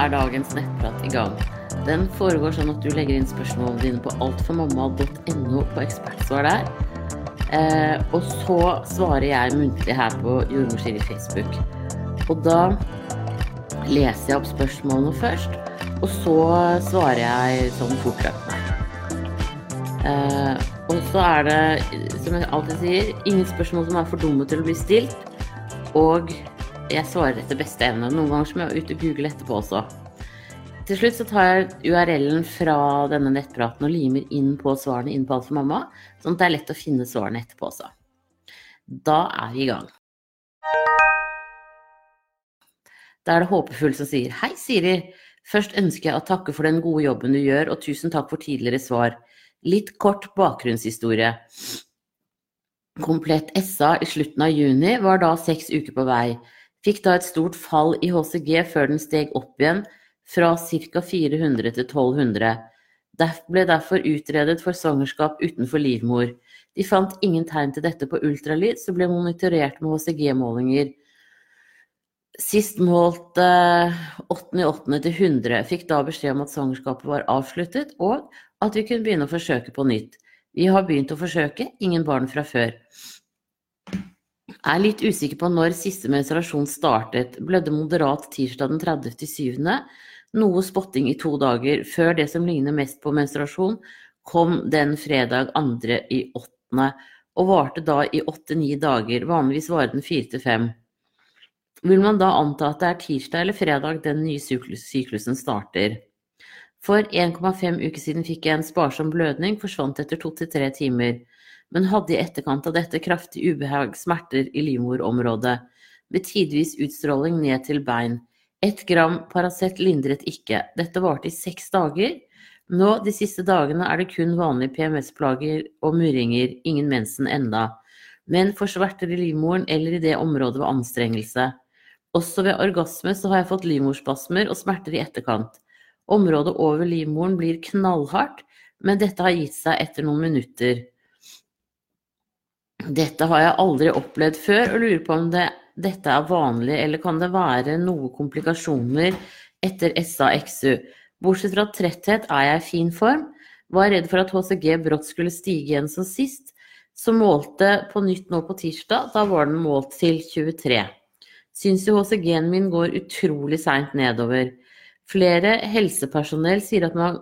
er dagens nettprat i gang. Den foregår sånn at du legger inn spørsmålene dine på altformamma.no på ekspertsvar der. Eh, og så svarer jeg muntlig her på Jordmor i Facebook. Og da leser jeg opp spørsmålene først, og så svarer jeg sånn fortløpende. Eh, og så er det, som jeg alltid sier, ingen spørsmål som er for dumme til å bli stilt. Og jeg svarer etter beste evne. Noen ganger må jeg ut og google etterpå også. Til slutt så tar jeg URL-en fra denne nettpraten og limer inn på svarene inn på Alt for mamma, sånn at det er lett å finne svarene etterpå også. Da er vi i gang. Da er det Håpefull som sier Hei, Siri. Først ønsker jeg å takke for den gode jobben du gjør, og tusen takk for tidligere svar. Litt kort bakgrunnshistorie. Komplett SA i slutten av juni, var da seks uker på vei. Fikk da et stort fall i HCG før den steg opp igjen fra ca. 400 til 1200. Ble derfor utredet for svangerskap utenfor livmor. De fant ingen tegn til dette på ultralyd, så ble monitorert med HCG-målinger. Sist målt 8.8. til 100, fikk da beskjed om at svangerskapet var avsluttet, og at vi kunne begynne å forsøke på nytt. Vi har begynt å forsøke, ingen barn fra før. Er litt usikker på når siste menstruasjon startet. Blødde moderat tirsdag den 30.7. Noe spotting i to dager, før det som ligner mest på menstruasjon, kom den fredag 2. i 8. og varte da i 8-9 dager. Vanligvis varer den 4-5. Vil man da anta at det er tirsdag eller fredag den nye syklusen starter? For 1,5 uker siden fikk jeg en sparsom blødning, forsvant etter to til tre timer, men hadde i etterkant av dette kraftig ubehag, smerter i livmorområdet, med tidvis utstråling ned til bein. Ett gram Paracet lindret ikke. Dette varte i seks dager. Nå, de siste dagene, er det kun vanlige PMS-plager og murringer, ingen mensen enda. Men for smerter i livmoren eller i det området ved anstrengelse. Også ved orgasme så har jeg fått livmorspasmer og smerter i etterkant. Området over livmoren blir knallhardt, men dette har gitt seg etter noen minutter. Dette har jeg aldri opplevd før, og lurer på om det, dette er vanlig, eller kan det være noen komplikasjoner etter SA-XU? Bortsett fra tretthet er jeg i fin form. Var redd for at HCG brått skulle stige igjen som sist, så målte på nytt nå på tirsdag. Da var den målt til 23. Syns jo HCG-en min går utrolig seint nedover. Flere helsepersonell sier at man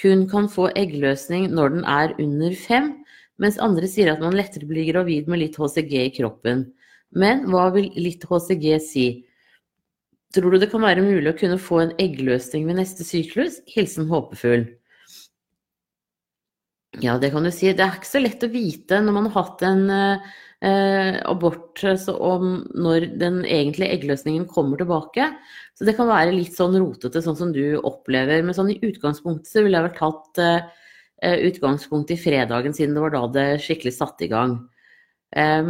kun kan få eggløsning når den er under fem, mens andre sier at man lettere blir gravid med litt HCG i kroppen. Men hva vil litt HCG si? Tror du det kan være mulig å kunne få en eggløsning ved neste syklus? Hilsen håpefull. Ja, det kan du si. Det er ikke så lett å vite når man har hatt en eh, abort om når den egentlige eggløsningen kommer tilbake. Så det kan være litt sånn rotete, sånn som du opplever. Men sånn i utgangspunktet så ville jeg vel tatt eh, utgangspunkt i fredagen, siden det var da det skikkelig satte i gang.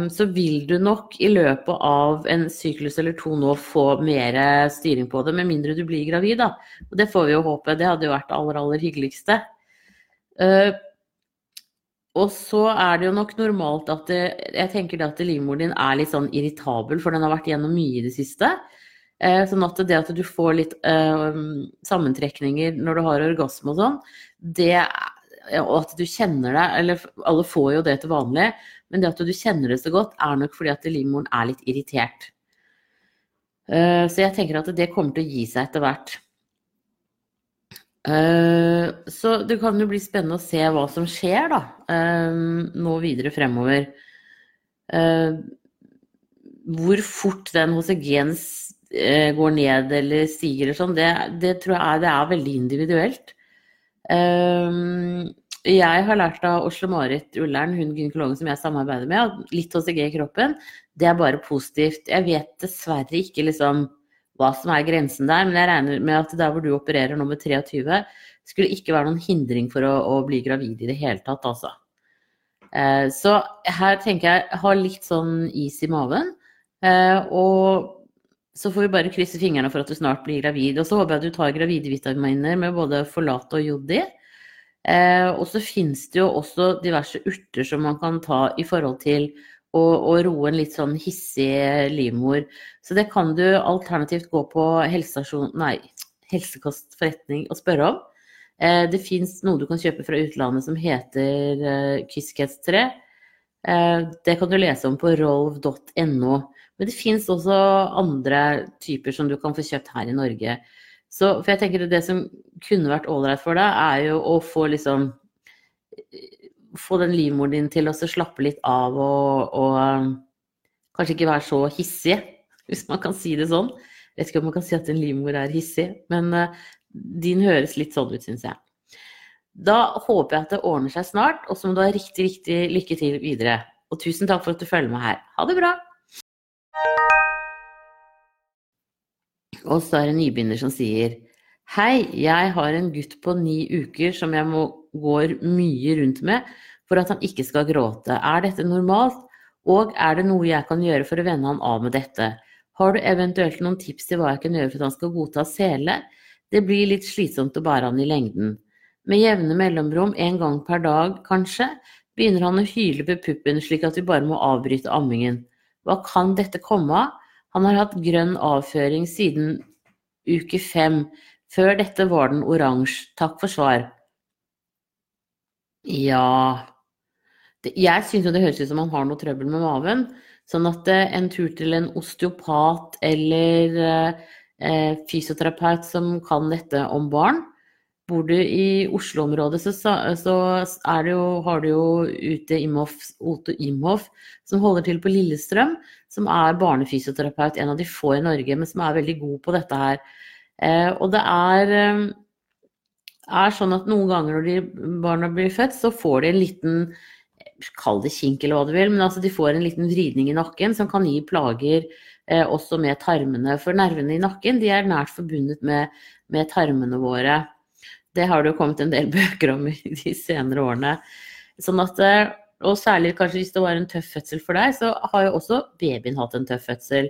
Så vil du nok i løpet av en syklus eller to nå få mer styring på det, med mindre du blir gravid, da. Og det får vi jo håpe. Det hadde jo vært det aller, aller hyggeligste. Uh, og så er det jo nok normalt at det, jeg tenker det at livmoren din er litt sånn irritabel, for den har vært gjennom mye i det siste. Eh, sånn at det at du får litt eh, sammentrekninger når du har orgasme og sånn, det og at du kjenner det, eller alle får jo det til vanlig, men det at du kjenner det så godt, er nok fordi at livmoren er litt irritert. Eh, så jeg tenker at det kommer til å gi seg etter hvert. Eh, så det kan jo bli spennende å se hva som skjer da, eh, nå videre fremover. Hvor fort den HCG-en går ned eller stiger eller sånn, det, det, tror jeg det er veldig individuelt. Jeg har lært av Oslo-Marit Ullern, hun gynekologen som jeg samarbeider med, at litt HCG i kroppen, det er bare positivt. Jeg vet dessverre ikke liksom hva som er grensen der, men jeg regner med at der hvor du opererer nå med 23, skulle ikke være noen hindring for å, å bli gravid i det hele tatt, altså. Eh, så her tenker jeg ha litt sånn is i maven. Eh, og så får vi bare krysse fingrene for at du snart blir gravid. Og så håper jeg at du tar gravidevitaminer med både forlate og jod. Eh, og så finnes det jo også diverse urter som man kan ta i forhold til å, å roe en litt sånn hissig livmor. Så det kan du alternativt gå på helsestasjon, nei, helsekostforretning og spørre om. Eh, det fins noe du kan kjøpe fra utlandet som heter eh, Kyskets3. Eh, det kan du lese om på rolv.no. Men det fins også andre typer som du kan få kjøpt her i Norge. Så, for jeg tenker det som kunne vært ålreit for deg, er jo å få liksom Få den livmoren din til å slappe litt av og, og um, kanskje ikke være så hissig, hvis man kan si det sånn. Jeg vet ikke om man kan si at en livmor er hissig, men uh, din høres litt sånn ut, syns jeg. Da håper jeg at det ordner seg snart, og så må du ha riktig, riktig lykke til videre. Og tusen takk for at du følger med her. Ha det bra! Og så er det en nybegynner som sier Hei, jeg har en gutt på ni uker som jeg må går mye rundt med for at han ikke skal gråte. Er dette normalt, og er det noe jeg kan gjøre for å vende han av med dette? Har du eventuelt noen tips til hva jeg kan gjøre for at han skal godta sele? Det blir litt slitsomt å bære han i lengden. Med jevne mellomrom, en gang per dag kanskje, begynner han å hyle på puppen slik at vi bare må avbryte ammingen. Hva kan dette komme av? Han har hatt grønn avføring siden uke fem. Før dette var den oransje. Takk for svar. Ja Jeg syns jo det høres ut som han har noe trøbbel med maven. Sånn at eh, en tur til en osteopat eller eh, eh, fysioterapeut som kan dette om barn. Bor du i Oslo-området, så, så jo, har du jo Ute Imhoff, Oto Imhoff, som holder til på Lillestrøm, som er barnefysioterapeut, en av de få i Norge, men som er veldig god på dette her. Eh, og det er, eh, er, sånn at noen ganger når de barna blir født, så får de en liten Kall det kink eller hva du vil, men altså de får en liten vridning i nakken som kan gi plager eh, også med tarmene. For nervene i nakken de er nært forbundet med, med, tarmene våre. Det har det jo kommet en del bøker om i de senere årene. Sånn at, eh, og særlig kanskje hvis det var en tøff fødsel for deg, så har jo også babyen hatt en tøff fødsel.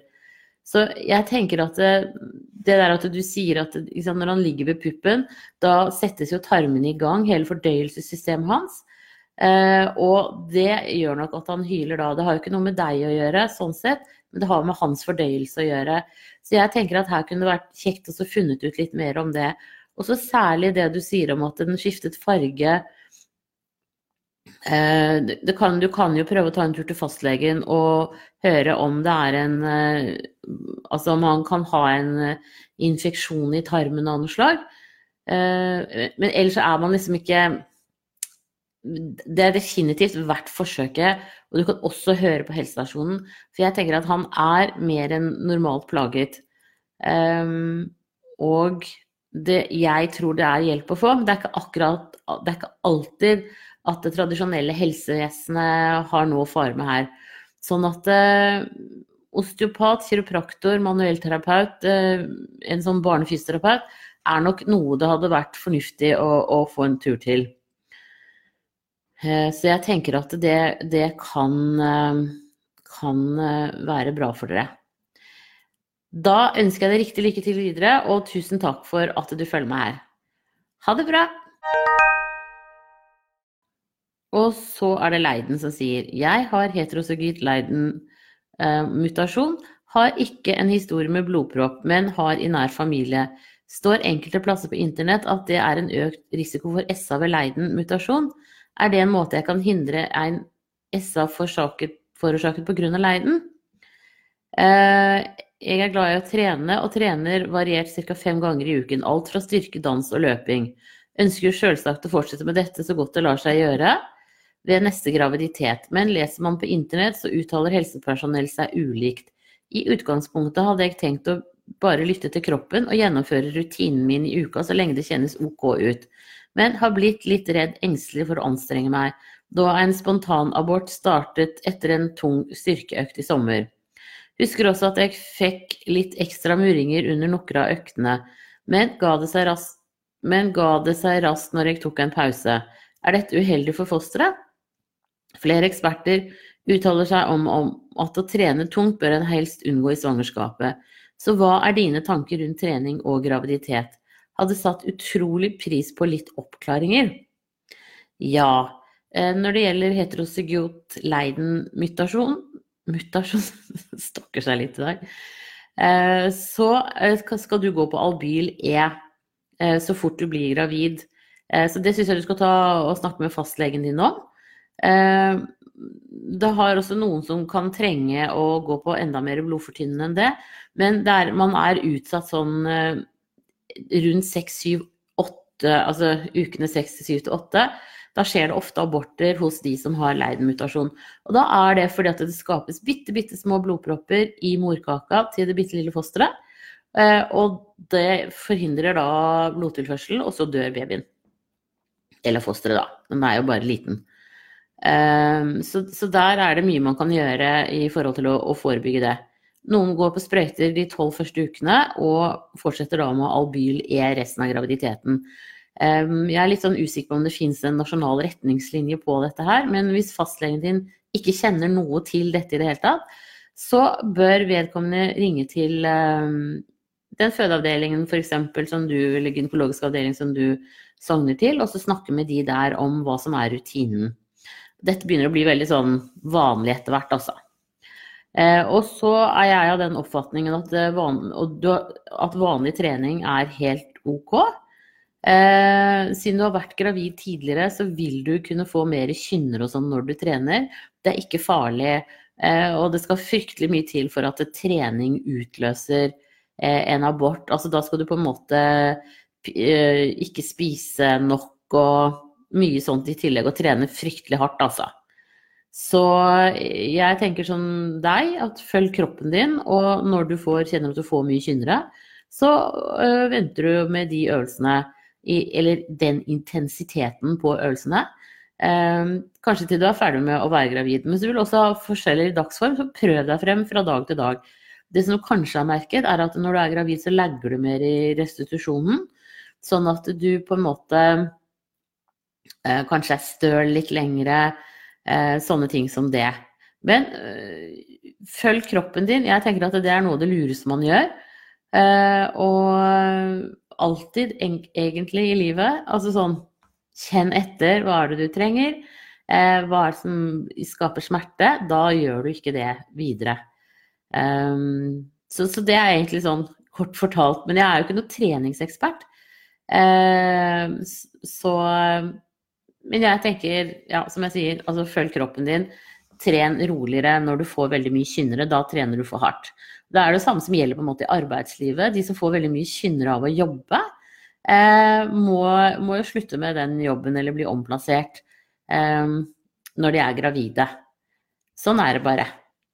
Så jeg tenker at det, eh, det der at du sier at liksom, når han ligger ved puppen, da settes jo tarmene i gang, hele fordøyelsessystemet hans. Eh, og det gjør nok at han hyler da. Det har jo ikke noe med deg å gjøre, sånn sett, men det har med hans fordøyelse å gjøre. Så jeg tenker at her kunne det vært kjekt å funnet ut litt mer om det. Og så særlig det du sier om at den skiftet farge. Eh, kan, du kan jo prøve å ta en tur til fastlegen og høre om det er en eh, Altså om han kan ha en eh, infeksjon i tarmen av noe slag. Men ellers er man liksom ikke det er definitivt verdt forsøket. Og du kan også høre på helsestasjonen, for jeg tenker at han er mer enn normalt plaget. Og det, jeg tror det er hjelp å få. Det er ikke akkurat Det er ikke alltid at det tradisjonelle helsevesenet har noe å fare med her. Sånn at eh, osteopat, kiropraktor, manuellterapeut, eh, en sånn barnefysioterapeut er nok noe det hadde vært fornuftig å, å få en tur til. Eh, så jeg tenker at det, det kan, eh, kan, eh, være bra for dere. Da ønsker jeg deg riktig lykke til videre, og tusen takk for at du følger meg her. Ha det bra! Og så er det Leiden som sier Jeg har heterosogyt Leiden-mutasjon. har ikke en historie med blodpropp, men har i nær familie. Står enkelte plasser på internett at det er en økt risiko for SA ved Leiden-mutasjon. Er det en måte jeg kan hindre en SA forårsaket pga. leiden? Eh, jeg er glad i å trene, og trener variert ca. fem ganger i uken. Alt fra styrke, dans og løping. Ønsker selvsagt å fortsette med dette så godt det lar seg gjøre ved neste graviditet, men leser man på internett, så uttaler helsepersonell seg ulikt. I utgangspunktet hadde jeg tenkt å bare lytte til kroppen og gjennomføre rutinen min i uka så lenge det kjennes ok ut men har blitt litt redd engstelig for å anstrenge meg, da en spontanabort startet etter en tung styrkeøkt i sommer. Husker også at jeg fikk litt ekstra muringer under noen av øktene, men ga raskt men ga det seg raskt når jeg tok en pause. Er dette uheldig for fosteret? Flere eksperter uttaler seg om, om, at å trene tungt bør en helst unngå i svangerskapet. Så hva er dine tanker rundt trening og graviditet? hadde satt utrolig pris på litt oppklaringer. Ja, eh, når det gjelder heterozygot Leiden-mutasjon, mutasjon Stokker seg litt i dag. Eh, så eh, skal du gå på Albyl E eh, så fort du blir gravid. Så det syns jeg du skal ta og snakke med fastlegen din om. Det har også noen som kan trenge å gå på enda mer blodfortynnende enn det. Men der man er utsatt sånn rundt 6, 7, 8, altså ukene 6 til 7 til 8 da skjer det ofte aborter hos de som har leiden-mutasjon. Og da er det fordi at det skapes bitte, bitte små blodpropper i morkaka til det bitte lille fosteret. Eh, og det forhindrer da blodtilførselen, og så dør babyen. Eller fosteret, da. Den er jo bare liten. Eh, så, så, der er det mye man kan gjøre i forhold til å, å forebygge det. Noen går på sprøyter de tolv første ukene og fortsetter da med Albyl E resten av graviditeten. Jeg er litt sånn usikker på om det finnes en nasjonal retningslinje på dette her, men hvis fastlegen din ikke kjenner noe til dette i det hele tatt, så bør vedkommende ringe til den fødeavdelingen f.eks. som du, eller gynekologisk avdeling som du sogner til, og så snakke med de der om hva som er rutinen. Dette begynner å bli veldig sånn vanlig etter hvert, altså. Eh, og så er jeg av den oppfatningen at, eh, van, at vanlig trening er helt ok. Eh, siden du har vært gravid tidligere, så vil du kunne få mer kynner og sånn når du trener. Det er ikke farlig, eh, og det skal fryktelig mye til for at trening utløser eh, en abort. Altså da skal du på en måte eh, ikke spise nok og mye sånt i tillegg, og trene fryktelig hardt, altså. Så jeg tenker som deg, at følg kroppen din, og når du får, kjenner at du får mye kynnere, så øh, venter du med de øvelsene i, eller den intensiteten på øvelsene. Eh, kanskje til du er ferdig med å være gravid. Men hvis du vil også ha forskjellig dagsform, så prøv deg frem fra dag til dag. Det som du kanskje har merket, er at når du er gravid, så legger du mer i restitusjonen. Sånn at du på en måte eh, kanskje er støl litt lengre. Eh, sånne ting som det. Men øh, følg kroppen din. Jeg tenker at det er noe av det lureste man gjør. Eh, og alltid, egentlig, i livet. Altså sånn Kjenn etter. Hva er det du trenger? Eh, hva er det som skaper smerte? Da gjør du ikke det videre. Um, så, så, det er egentlig sånn kort fortalt. Men jeg er jo ikke noen treningsekspert. Eh, så Men jeg tenker, ja, som jeg sier, altså følg kroppen din. Tren roligere når du får veldig mye kynnere. Da trener du for hardt. Det er det samme som gjelder på en måte i arbeidslivet. De som får veldig mye kynnere av å jobbe, eh, må, jo slutte med den jobben eller bli omplassert eh, når de er gravide. Sånn er det bare.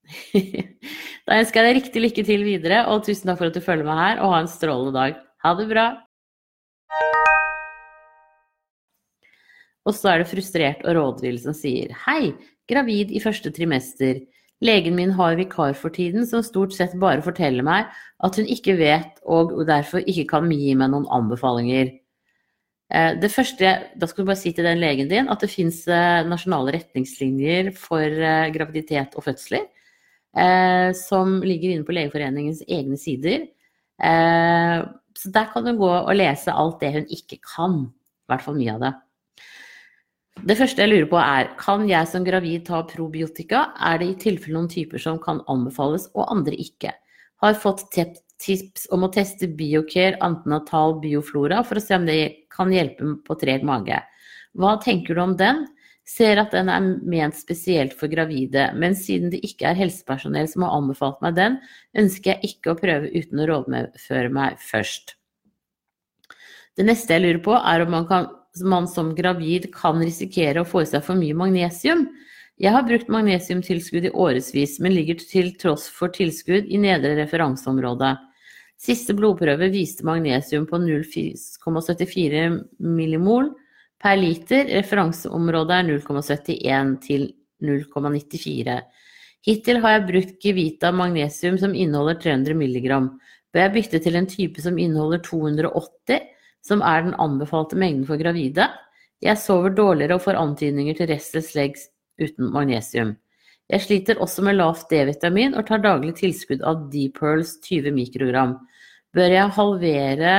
da ønsker jeg deg riktig lykke til videre, og tusen takk for at du følger meg her, og ha en strålende dag. Ha det bra! Og så er det frustrert og rådvill som sier Hei, gravid i første trimester. Legen min har vikar for tiden som stort sett bare forteller meg at hun ikke vet og derfor ikke kan gi meg noen anbefalinger. Eh, det første, Da skal du bare si til den legen din at det fins eh, nasjonale retningslinjer for eh, graviditet og fødsler. Som ligger inne på Legeforeningens egne sider. Så der kan du gå og lese alt det hun ikke kan. I hvert fall mye av det. Det første jeg lurer på er, kan jeg som gravid ta probiotika? Er det i tilfelle noen typer som kan anbefales, og andre ikke? Har fått tips om å teste Biocare antenatal bioflora for å se om det kan hjelpe på treg mage. Hva tenker du om den? Ser at den er ment spesielt for gravide, men siden det ikke er helsepersonell som har anbefalt meg den, ønsker jeg ikke å prøve uten å rådføre meg først. Det neste jeg lurer på, er om man kan man som gravid kan risikere å få i seg for mye magnesium. Jeg har brukt magnesiumtilskudd i årevis, men ligger til tross for tilskudd i nedre referanseområde. Siste blodprøve viste magnesium på 0,74 millimol per liter. Referanseområdet er 0,71 til 0,94. Hittil har jeg brukt Gevita magnesium som inneholder 300 mg. Bør jeg bytte til en type som inneholder 280 som er den anbefalte mengden for gravide. Jeg sover dårligere og får antydninger til restless legs uten magnesium. Jeg sliter også med lavt D-vitamin og tar daglig tilskudd av D-Pearls 20 mikrogram. Bør jeg halvere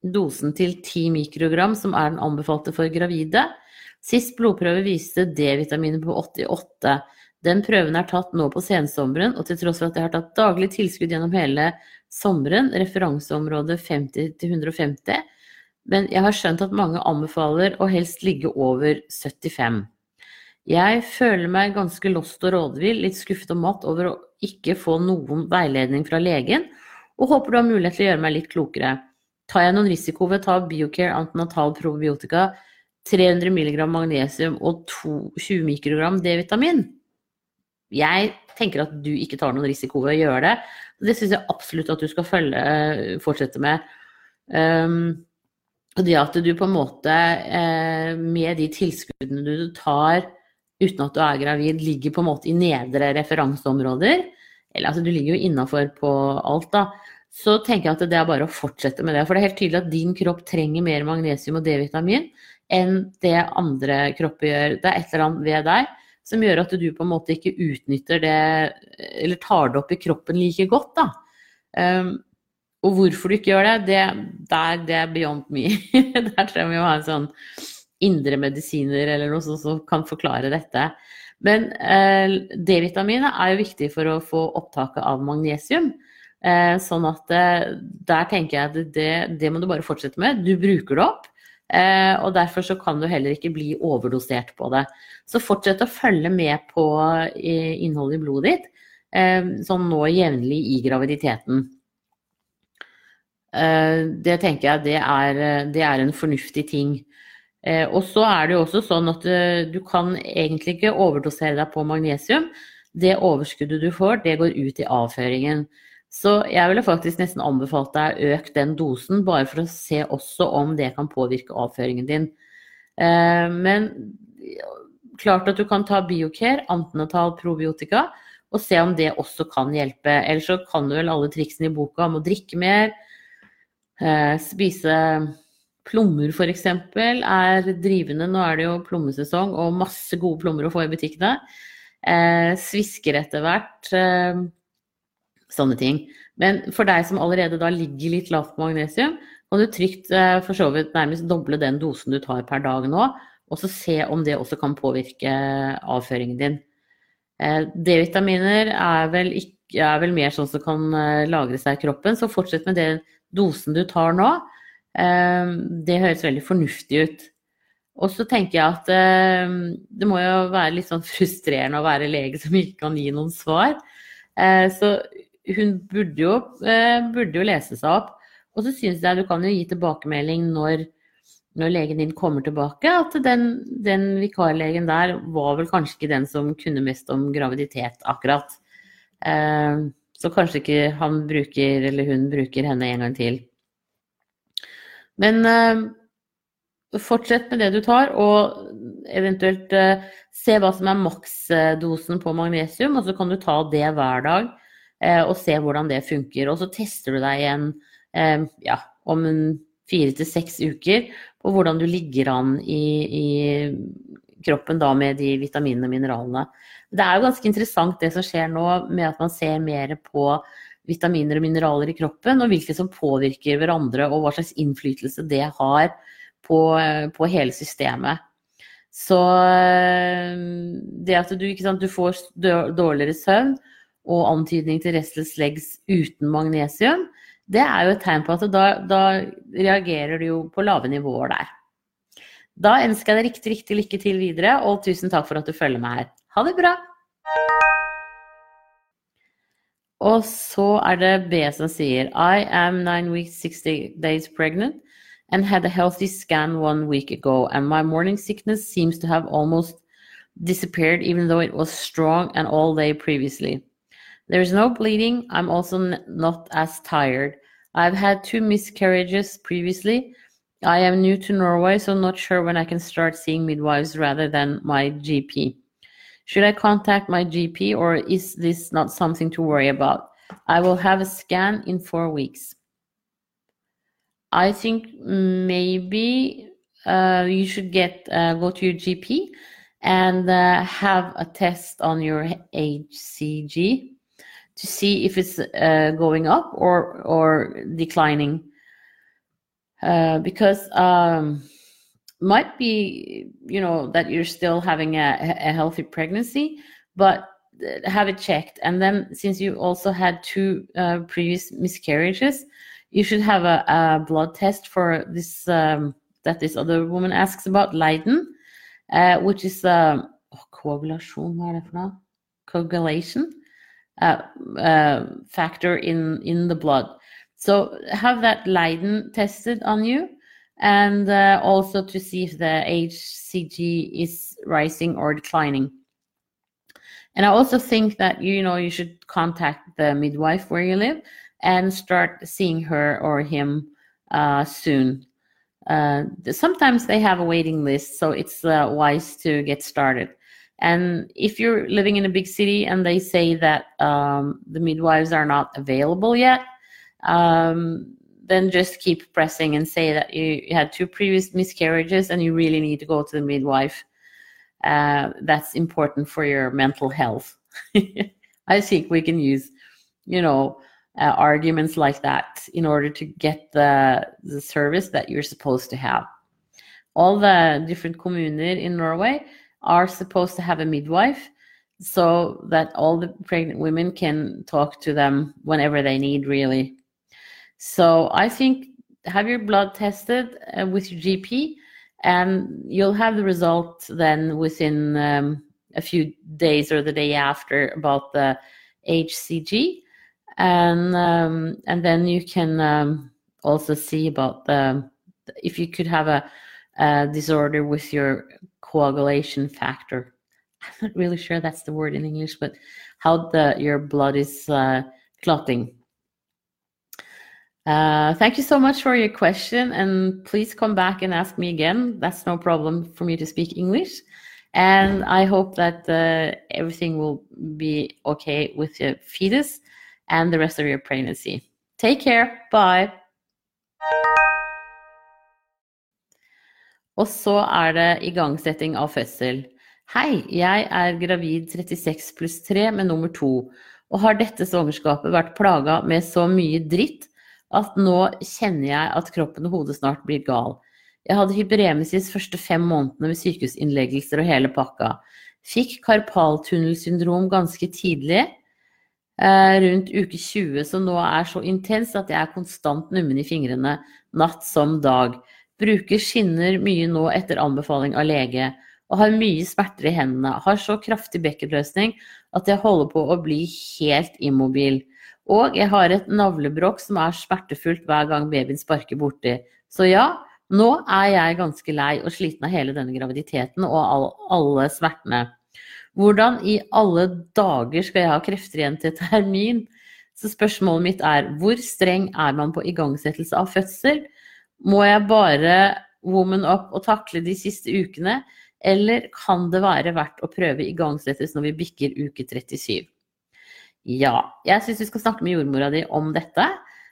dosen til 10 mikrogram, som er den anbefalte for gravide? Sist blodprøve viste D-vitaminet på 88. Den prøven er tatt nå på sensommeren, og til tross for at jeg har tatt daglig tilskudd gjennom hele sommeren, referanseområdet 50 til 150, men jeg har skjønt at mange anbefaler å helst ligge over 75. Jeg føler meg ganske lost og rådvill, litt skuffet og matt over å ikke få noen veiledning fra legen, og håper du har mulighet til å gjøre meg litt klokere. Tar jeg noen risiko ved å ta Biocare antinatal probiotika, 300 mg magnesium og 20 mikrogram D-vitamin? Jeg tenker at du ikke tar noen risiko ved å gjøre det. Det syns jeg absolutt at du skal følge, eh, fortsette med. Um, og det at du på en måte, eh, med de tilskuddene du tar uten at du er gravid, ligger på en måte i nedre referanseområder, eller altså du ligger jo innafor på alt, da, så tenker jeg at det er bare å fortsette med det. For det er helt tydelig at din kropp trenger mer magnesium og D-vitamin enn det andre kropper gjør. Det er et eller annet ved deg som gjør at du på en måte ikke utnytter det, eller tar det opp i kroppen like godt, da. Um, og hvorfor du ikke gjør det, det, der, det er beyond me. Der trenger vi å ha en sånn indremedisiner eller noe sånt som kan forklare dette. Men eh, D-vitaminet er jo viktig for å få opptaket av magnesium. Eh, sånn at eh, der tenker jeg at det, det, må du bare fortsette med. Du bruker det opp. Eh, og derfor så kan du heller ikke bli overdosert på det. Så fortsett å følge med på innholdet i blodet ditt, eh, sånn nå jevnlig i graviditeten. Eh, det tenker jeg det er, det er en fornuftig ting. Og så er det jo også sånn at du kan egentlig ikke overdosere deg på magnesium. Det overskuddet du får, det går ut i avføringen. Så jeg ville faktisk nesten anbefalt deg å øke den dosen, bare for å se også om det kan påvirke avføringen din. Eh, men klart at du kan ta Biocare, antenatal probiotika, og se om det også kan hjelpe. Ellers så kan du vel alle triksene i boka om å drikke mer, eh, spise plommer f.eks. er drivende. Nå er det jo plommesesong og masse gode plommer å få i butikkene. Eh, svisker etter hvert Sånne ting. Men for deg som allerede da ligger litt lavt på magnesium, kan du trygt eh, for så vidt nærmest doble den dosen du tar per dag nå, og så se om det også kan påvirke avføringen din. Eh, D-vitaminer er er vel mer sånn som kan eh, lagre seg i kroppen, så fortsett med den dosen du tar nå. Det høres veldig fornuftig ut. Og så tenker jeg at det må jo være litt sånn frustrerende å være lege som ikke kan gi noen svar. Så hun burde jo, eh, burde jo, lese seg opp. Og så syns jeg du kan jo gi tilbakemelding når, når legen din kommer tilbake, at den, den, vikarlegen der var vel kanskje ikke den som kunne mest om graviditet, akkurat. Eh, så kanskje ikke han bruker, eller hun bruker henne en gang til. Men eh, fortsett med det du tar, og eventuelt se hva som er maksdosen på magnesium, og så kan du ta det hver dag. Eh, og se hvordan det funker. Og så tester du deg igjen eh, ja, om fire til seks uker på hvordan du ligger an i, i kroppen da med de vitaminene og mineralene. Det er jo ganske interessant det som skjer nå med at man ser mer på vitaminer og mineraler i kroppen, og hvilke som påvirker hverandre, og hva slags innflytelse det har på, på hele systemet. Så eh, det at du, sant, du får dårligere søvn, og antydning til restless legs uten magnesium, det er jo et tegn på at da, da reagerer du jo på lave nivåer der. Da ønsker jeg deg riktig, riktig lykke til videre, og tusen takk for at du følger meg her. Ha det bra! Og så er det B som sier I am nine weeks, 60 days pregnant and had a healthy scan one week ago, and my morning sickness seems to have almost disappeared, even though it was strong and all day previously. There is no bleeding. I'm also not as tired. I've had two miscarriages previously. I am new to Norway, so not sure when I can start seeing midwives rather than my GP. Should I contact my GP or is this not something to worry about? I will have a scan in four weeks. I think maybe uh, you should get uh, go to your GP and uh, have a test on your HCG to see if it's uh, going up or or declining uh, because um, might be you know that you're still having a, a, healthy pregnancy but have it checked. And then, since you also had two uh, previous miscarriages, you should have a, a blood test for this um, that this other woman asks about, Leiden, uh, which is uh, oh, coagulation. Hva? Coagulation uh, uh, factor in in the blood. So have that Leiden tested on you, and uh, also to see if the HCG is rising or declining. And I also think that you know you should contact the midwife where you live and start seeing her or him uh, soon. Uh, sometimes they have a waiting list, so it's uh, wise to get started. And if you're living in a big city and they say that um, the midwives are not available yet, um, then just keep pressing and say that you, you, had two previous miscarriages and you really need to go to the midwife. Uh, that's important for your mental health. I think we can use, you know, uh, arguments like that in order to get the, the service that you're supposed to have. All the different kommuner in Norway are supposed to have a midwife so that all the pregnant women can talk to them whenever they need, really. So I think have your blood tested uh, with your GP, and you'll have the result then within um, a few days or the day after about the HCG and um, and then you can um, also see about the if you could have a, a, disorder with your coagulation factor. I'm not really sure that's the word in English, but how the your blood is uh, clotting. Uh, thank you so much for your question, and please come back and ask me again. That's no problem for me to speak English. And I hope that uh, everything will be okay with your fetus and the rest of your pregnancy. Take care. Bye. Og så er det igangsetting av fødsel. Hei, jeg er gravid 36 pluss 3 med nummer to, og har dette svangerskapet vært plaga med så mye dritt at nå kjenner jeg at kroppen og hodet snart blir gal. Jeg hadde hyperemesis første fem månedene med sykehusinnleggelser og hele pakka. Fikk karpaltunnelsyndrom ganske tidlig, Eh, rundt uke 20, som nå er så intens at jeg er konstant nummen i fingrene natt som dag. Bruker skinner mye nå etter anbefaling av lege, og har mye smerter i hendene. Har så kraftig bekkenløsning at jeg holder på å bli helt immobil. Og jeg har et navlebrokk som er smertefullt hver gang babyen sparker borti. Så ja, nå er jeg ganske lei og sliten av hele denne graviditeten og alle smertene. Hvordan i alle dager skal jeg ha krefter igjen til termin? Så spørsmålet mitt er hvor streng er man på igangsettelse av fødsel? Må jeg bare woman up og takle de siste ukene, eller kan det være verdt å prøve igangsettes når vi bikker uke 37? Ja, jeg syns vi skal snakke med jordmora di om dette.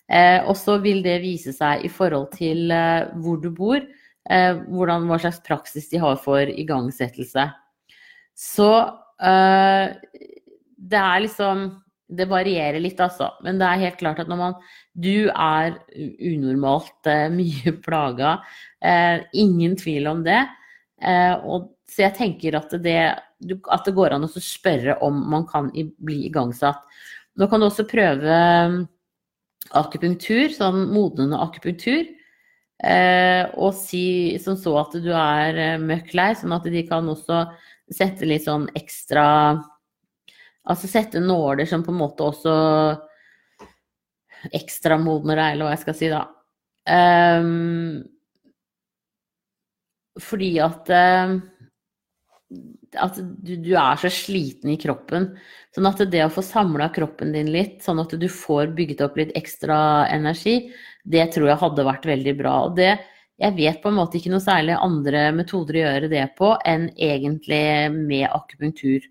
Eh, og så vil det vise seg i forhold til eh, hvor du bor, eh, hvordan, hva slags praksis de har for igangsettelse. Så øh, det er liksom Det varierer litt, altså. Men det er helt klart at når man Du er unormalt øh, mye plaga. Øh, ingen tvil om det. og, så jeg tenker at det, at det går an å spørre om man kan bli igangsatt. Nå kan du også prøve akupunktur, sånn modnende akupunktur. Eh, og si som så at du er møkk lei, sånn at de kan også sette litt sånn ekstra Altså sette nåler som på en måte også ekstramodner deg, eller hva jeg skal si, da. Um, fordi at uh, at du, du, er så sliten i kroppen. Sånn at det å få samla kroppen din litt, sånn at du får bygget opp litt ekstra energi, det tror jeg hadde vært veldig bra. Og det, jeg vet på en måte ikke noe særlig andre metoder å gjøre det på enn egentlig med akupunktur.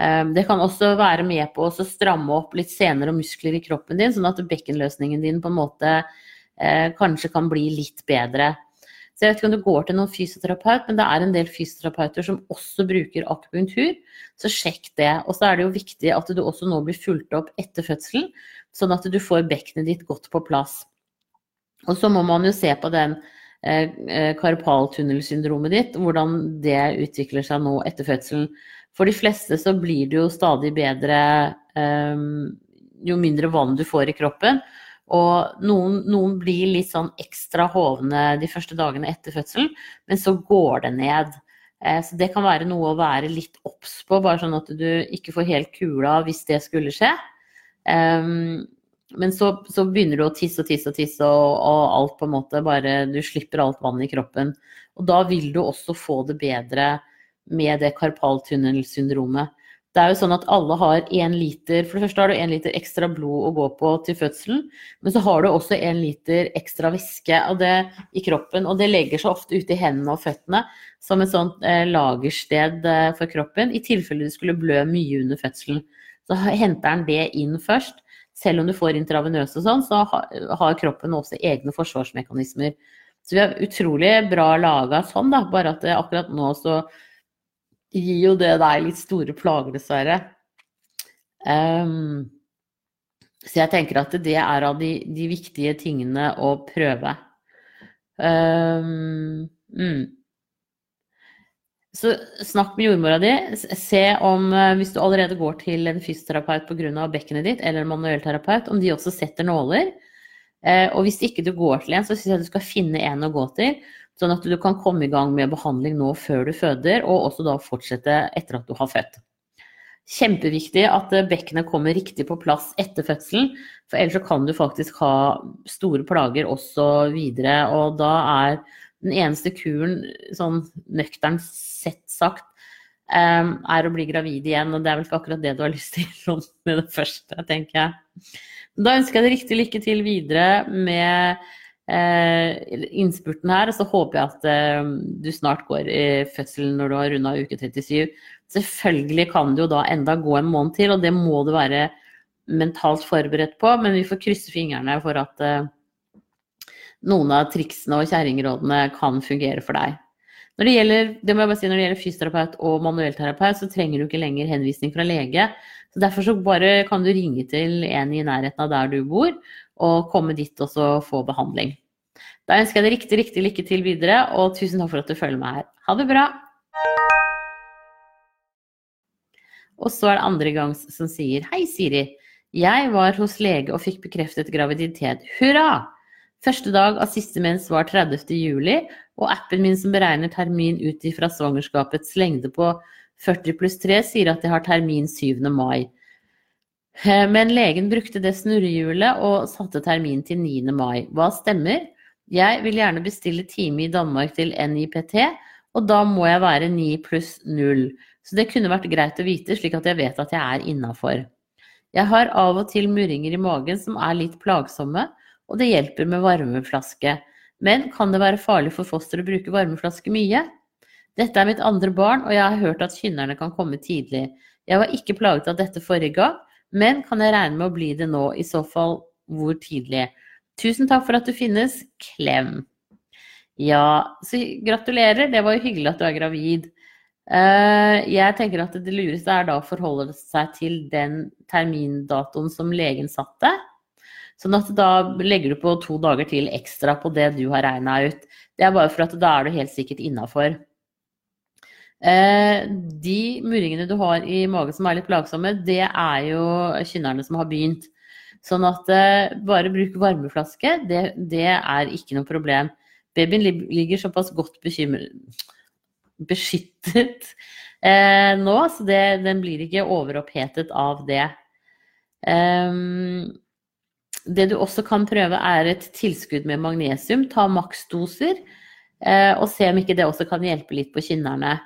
Ehm, det kan også være med på å stramme opp litt sener og muskler i kroppen din, sånn at bekkenløsningen din på en måte eh, kanskje kan bli litt bedre. Så jeg vet ikke om du går til noen fysioterapeut, men det er en del fysioterapeuter som også bruker akupunktur, så sjekk det. Og så er det jo viktig at du også nå blir fulgt opp etter fødselen, sånn at du får bekkenet ditt godt på plass. Og så må man jo se på den karpaltunnelsyndromet ditt, hvordan det utvikler seg nå etter fødselen. For de fleste så blir det jo stadig bedre jo mindre vann du får i kroppen. Og noen, noen, blir litt sånn ekstra hovne de første dagene etter fødselen, men så går det ned. Eh, så det kan være noe å være litt obs på, bare sånn at du ikke får helt kula hvis det skulle skje. Um, men så, så, begynner du å tisse og tisse og tisse, og, og, alt på en måte bare Du slipper alt vann i kroppen. Og da vil du også få det bedre med det karpaltunnelsyndromet. Det er jo sånn at alle har én liter For det første har du én liter ekstra blod å gå på til fødselen, men så har du også én liter ekstra væske av det i kroppen. Og det legger seg ofte ute i hendene og føttene som et sånt eh, lagersted eh, for kroppen, i tilfelle du skulle blø mye under fødselen. Så henter den det inn først. Selv om du får intravenøse og sånn, så har kroppen også egne forsvarsmekanismer. Så vi er utrolig bra laga sånn, da. Bare at akkurat nå så gir jo det deg litt store plager, dessverre. Um, så jeg tenker at det er av de, de viktige tingene å prøve. Um, mm. Så snakk med jordmora di. Se om, eh, hvis du allerede går til en fysioterapeut pga. bekkenet ditt, eller en manuellterapeut, om de også setter nåler. Eh, og hvis ikke du går til en, så syns jeg du skal finne en å gå til. Sånn at du kan komme i gang med behandling nå før du føder, og også da fortsette etter at du har født. Kjempeviktig at bekkenet kommer riktig på plass etter fødselen, for ellers så kan du faktisk ha store plager også videre. Og da er den eneste kuren, sånn nøkternt sett sagt, um, er å bli gravid igjen. Og det er vel ikke akkurat det du har lyst til med det første, tenker jeg. Da ønsker jeg deg riktig lykke til videre med eh, innspurten her. Så håper jeg at eh, du snart går i fødselen når du har runda uke 37. Selvfølgelig kan det jo da enda gå en måned til, og det må du være mentalt forberedt på. Men vi får krysse fingrene for at eh, noen av triksene og kjerringrådene kan fungere for deg. Når det gjelder, det må jeg bare si, når det gjelder fysioterapeut og manuellterapeut, så trenger du ikke lenger henvisning fra lege. Så Derfor så bare kan du ringe til en i nærheten av der du bor, og komme dit og få behandling. Da ønsker jeg deg riktig, riktig lykke til videre, og tusen takk for at du følger meg her. Ha det bra! Og så er det andre gangs som sier Hei, Siri. Jeg var hos lege og fikk bekreftet graviditet. Hurra! Første dag av siste mens var 30. juli, og appen min som beregner termin ut ifra svangerskapets lengde på 40 pluss 3, sier at jeg har termin 7. mai. Eh, men legen brukte det snurrehjulet og satte termin til 9. mai. Hva stemmer? Jeg vil gjerne bestille time i Danmark til NIPT, og da må jeg være 9 pluss 0. Så det kunne vært greit å vite, slik at jeg vet at jeg er innafor. Jeg har av og til murringer i magen som er litt plagsomme, og det hjelper med varmeflaske. Men kan det være farlig for foster å bruke varmeflaske mye? Dette er mitt andre barn, og jeg har hørt at kynnerne kan komme tidlig. Jeg var ikke plaget av dette forrige gang, men kan jeg regne med å bli det nå? I så fall hvor tidlig? Tusen takk for at du finnes. Klem. Ja, så gratulerer. Det var jo hyggelig at du er gravid. Eh, jeg tenker at det lureste er da å forholde seg til den termindatoen som legen satte. Sånn at da legger du på to dager til ekstra på det du har regna ut. Det er bare for at da er du helt sikkert innafor. Eh, de murringene du har i magen som er litt plagsomme, det er jo kynnerne som har begynt. Sånn at eh, bare bruk varmeflaske, det, det, er ikke noe problem. Babyen ligger såpass godt beskyttet eh, nå, så det, den blir ikke overopphetet av det. Um, det du også kan prøve, er et tilskudd med magnesium. Ta maksdoser, eh, og se om ikke det også kan hjelpe litt på kynnerne.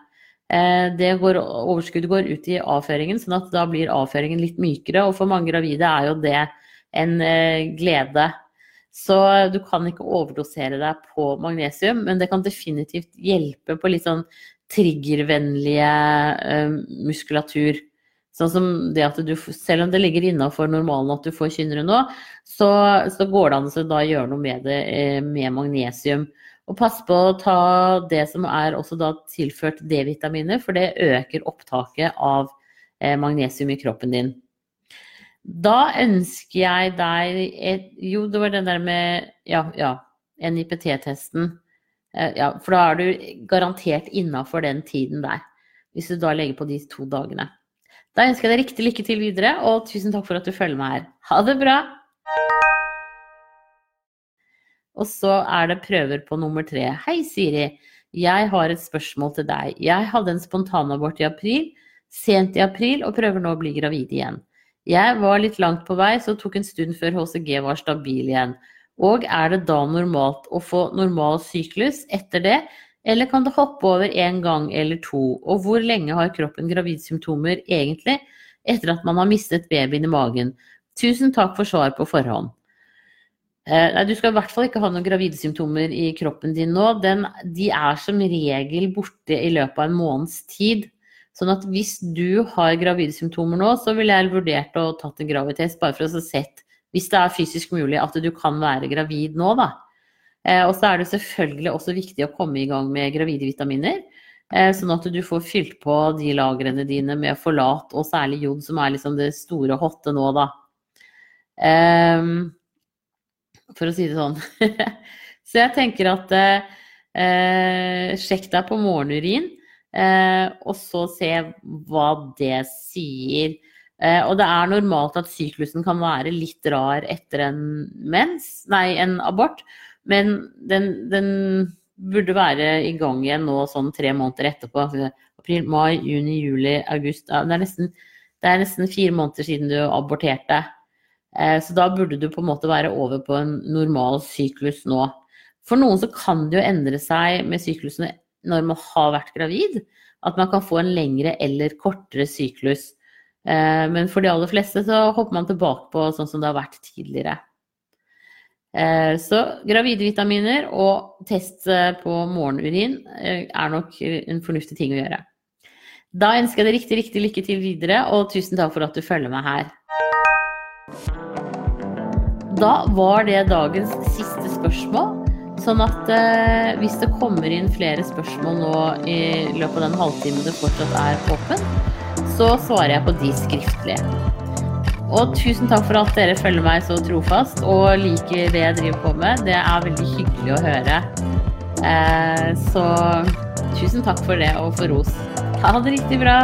Eh, det går, overskuddet går ut i avføringen, sånn at da blir avføringen litt mykere. Og for mange gravide er jo det en eh, glede. Så du kan ikke overdosere deg på magnesium, men det kan definitivt hjelpe på litt sånn triggervennlige muskulatur. Sånn som det at du, selv om det ligger innafor normalen at du får kynnere nå, så, så, går det an å gjøre noe med det eh, med magnesium. Og pass på å ta det som er også da tilført D-vitaminer, for det øker opptaket av eh, magnesium i kroppen din. Da ønsker jeg deg et, Jo, det var den der med Ja, ja. NIPT-testen. Eh, ja, for da er du garantert innafor den tiden der. Hvis du da legger på de to dagene. Da ønsker jeg deg riktig lykke til videre, og tusen takk for at du følger meg her. Ha det bra! Og så er det prøver på nummer tre. Hei, Siri. Jeg har et spørsmål til deg. Jeg hadde en spontanabort i april, sent i april, og prøver nå å bli gravid igjen. Jeg var litt langt på vei, så tok en stund før HCG var stabil igjen. Og er det da normalt å få normal syklus etter det, eller kan det hoppe over en gang eller to? Og hvor lenge har kroppen gravidsymptomer egentlig etter at man har mistet babyen i magen? Tusen takk for svar på forhånd. Eh, nei, du skal i hvert fall ikke ha noen gravidsymptomer i kroppen din nå. Den, de er som regel borte i løpet av en måneds tid. Sånn at hvis du har gravidsymptomer nå, så ville jeg vurdert å tatt en gravidtest bare for å se hvis det er fysisk mulig at du kan være gravid nå, da. Eh, og så er det selvfølgelig også viktig å komme i gang med gravide vitaminer. Eh, sånn at du får fylt på de lagrene dine med forlat og særlig jod, som er liksom det store hotte nå, da. Um, for å si det sånn. så jeg tenker at eh, sjekk deg på morgenurin, eh, og så se hva det sier. Eh, og det er normalt at syklusen kan være litt rar etter en mens, nei, en abort, men den, den burde være i gang igjen nå sånn tre måneder etterpå. Altså, april, mai, juni, juli, august. Det er nesten, det er nesten fire måneder siden du aborterte. Eh, så da burde du på en måte være over på en normal syklus nå. For noen så kan det jo endre seg med syklusene når man har vært gravid. At man kan få en lengre eller kortere syklus. Eh, men for de aller fleste så hopper man tilbake på sånn som det har vært tidligere. Eh, så gravide vitaminer og test på morgenurin er nok en fornuftig ting å gjøre. Da ønsker jeg deg riktig, riktig lykke til videre, og tusen takk for at du følger meg her. Da var det dagens siste spørsmål. Sånn at eh, hvis det kommer inn flere spørsmål nå i løpet av den halvtimen det fortsatt er åpen, så svarer jeg på de skriftlige. Og tusen takk for at dere følger meg så trofast og liker det jeg driver på med. Det er veldig hyggelig å høre. Eh, så tusen takk for det og for ros. Ha det riktig bra.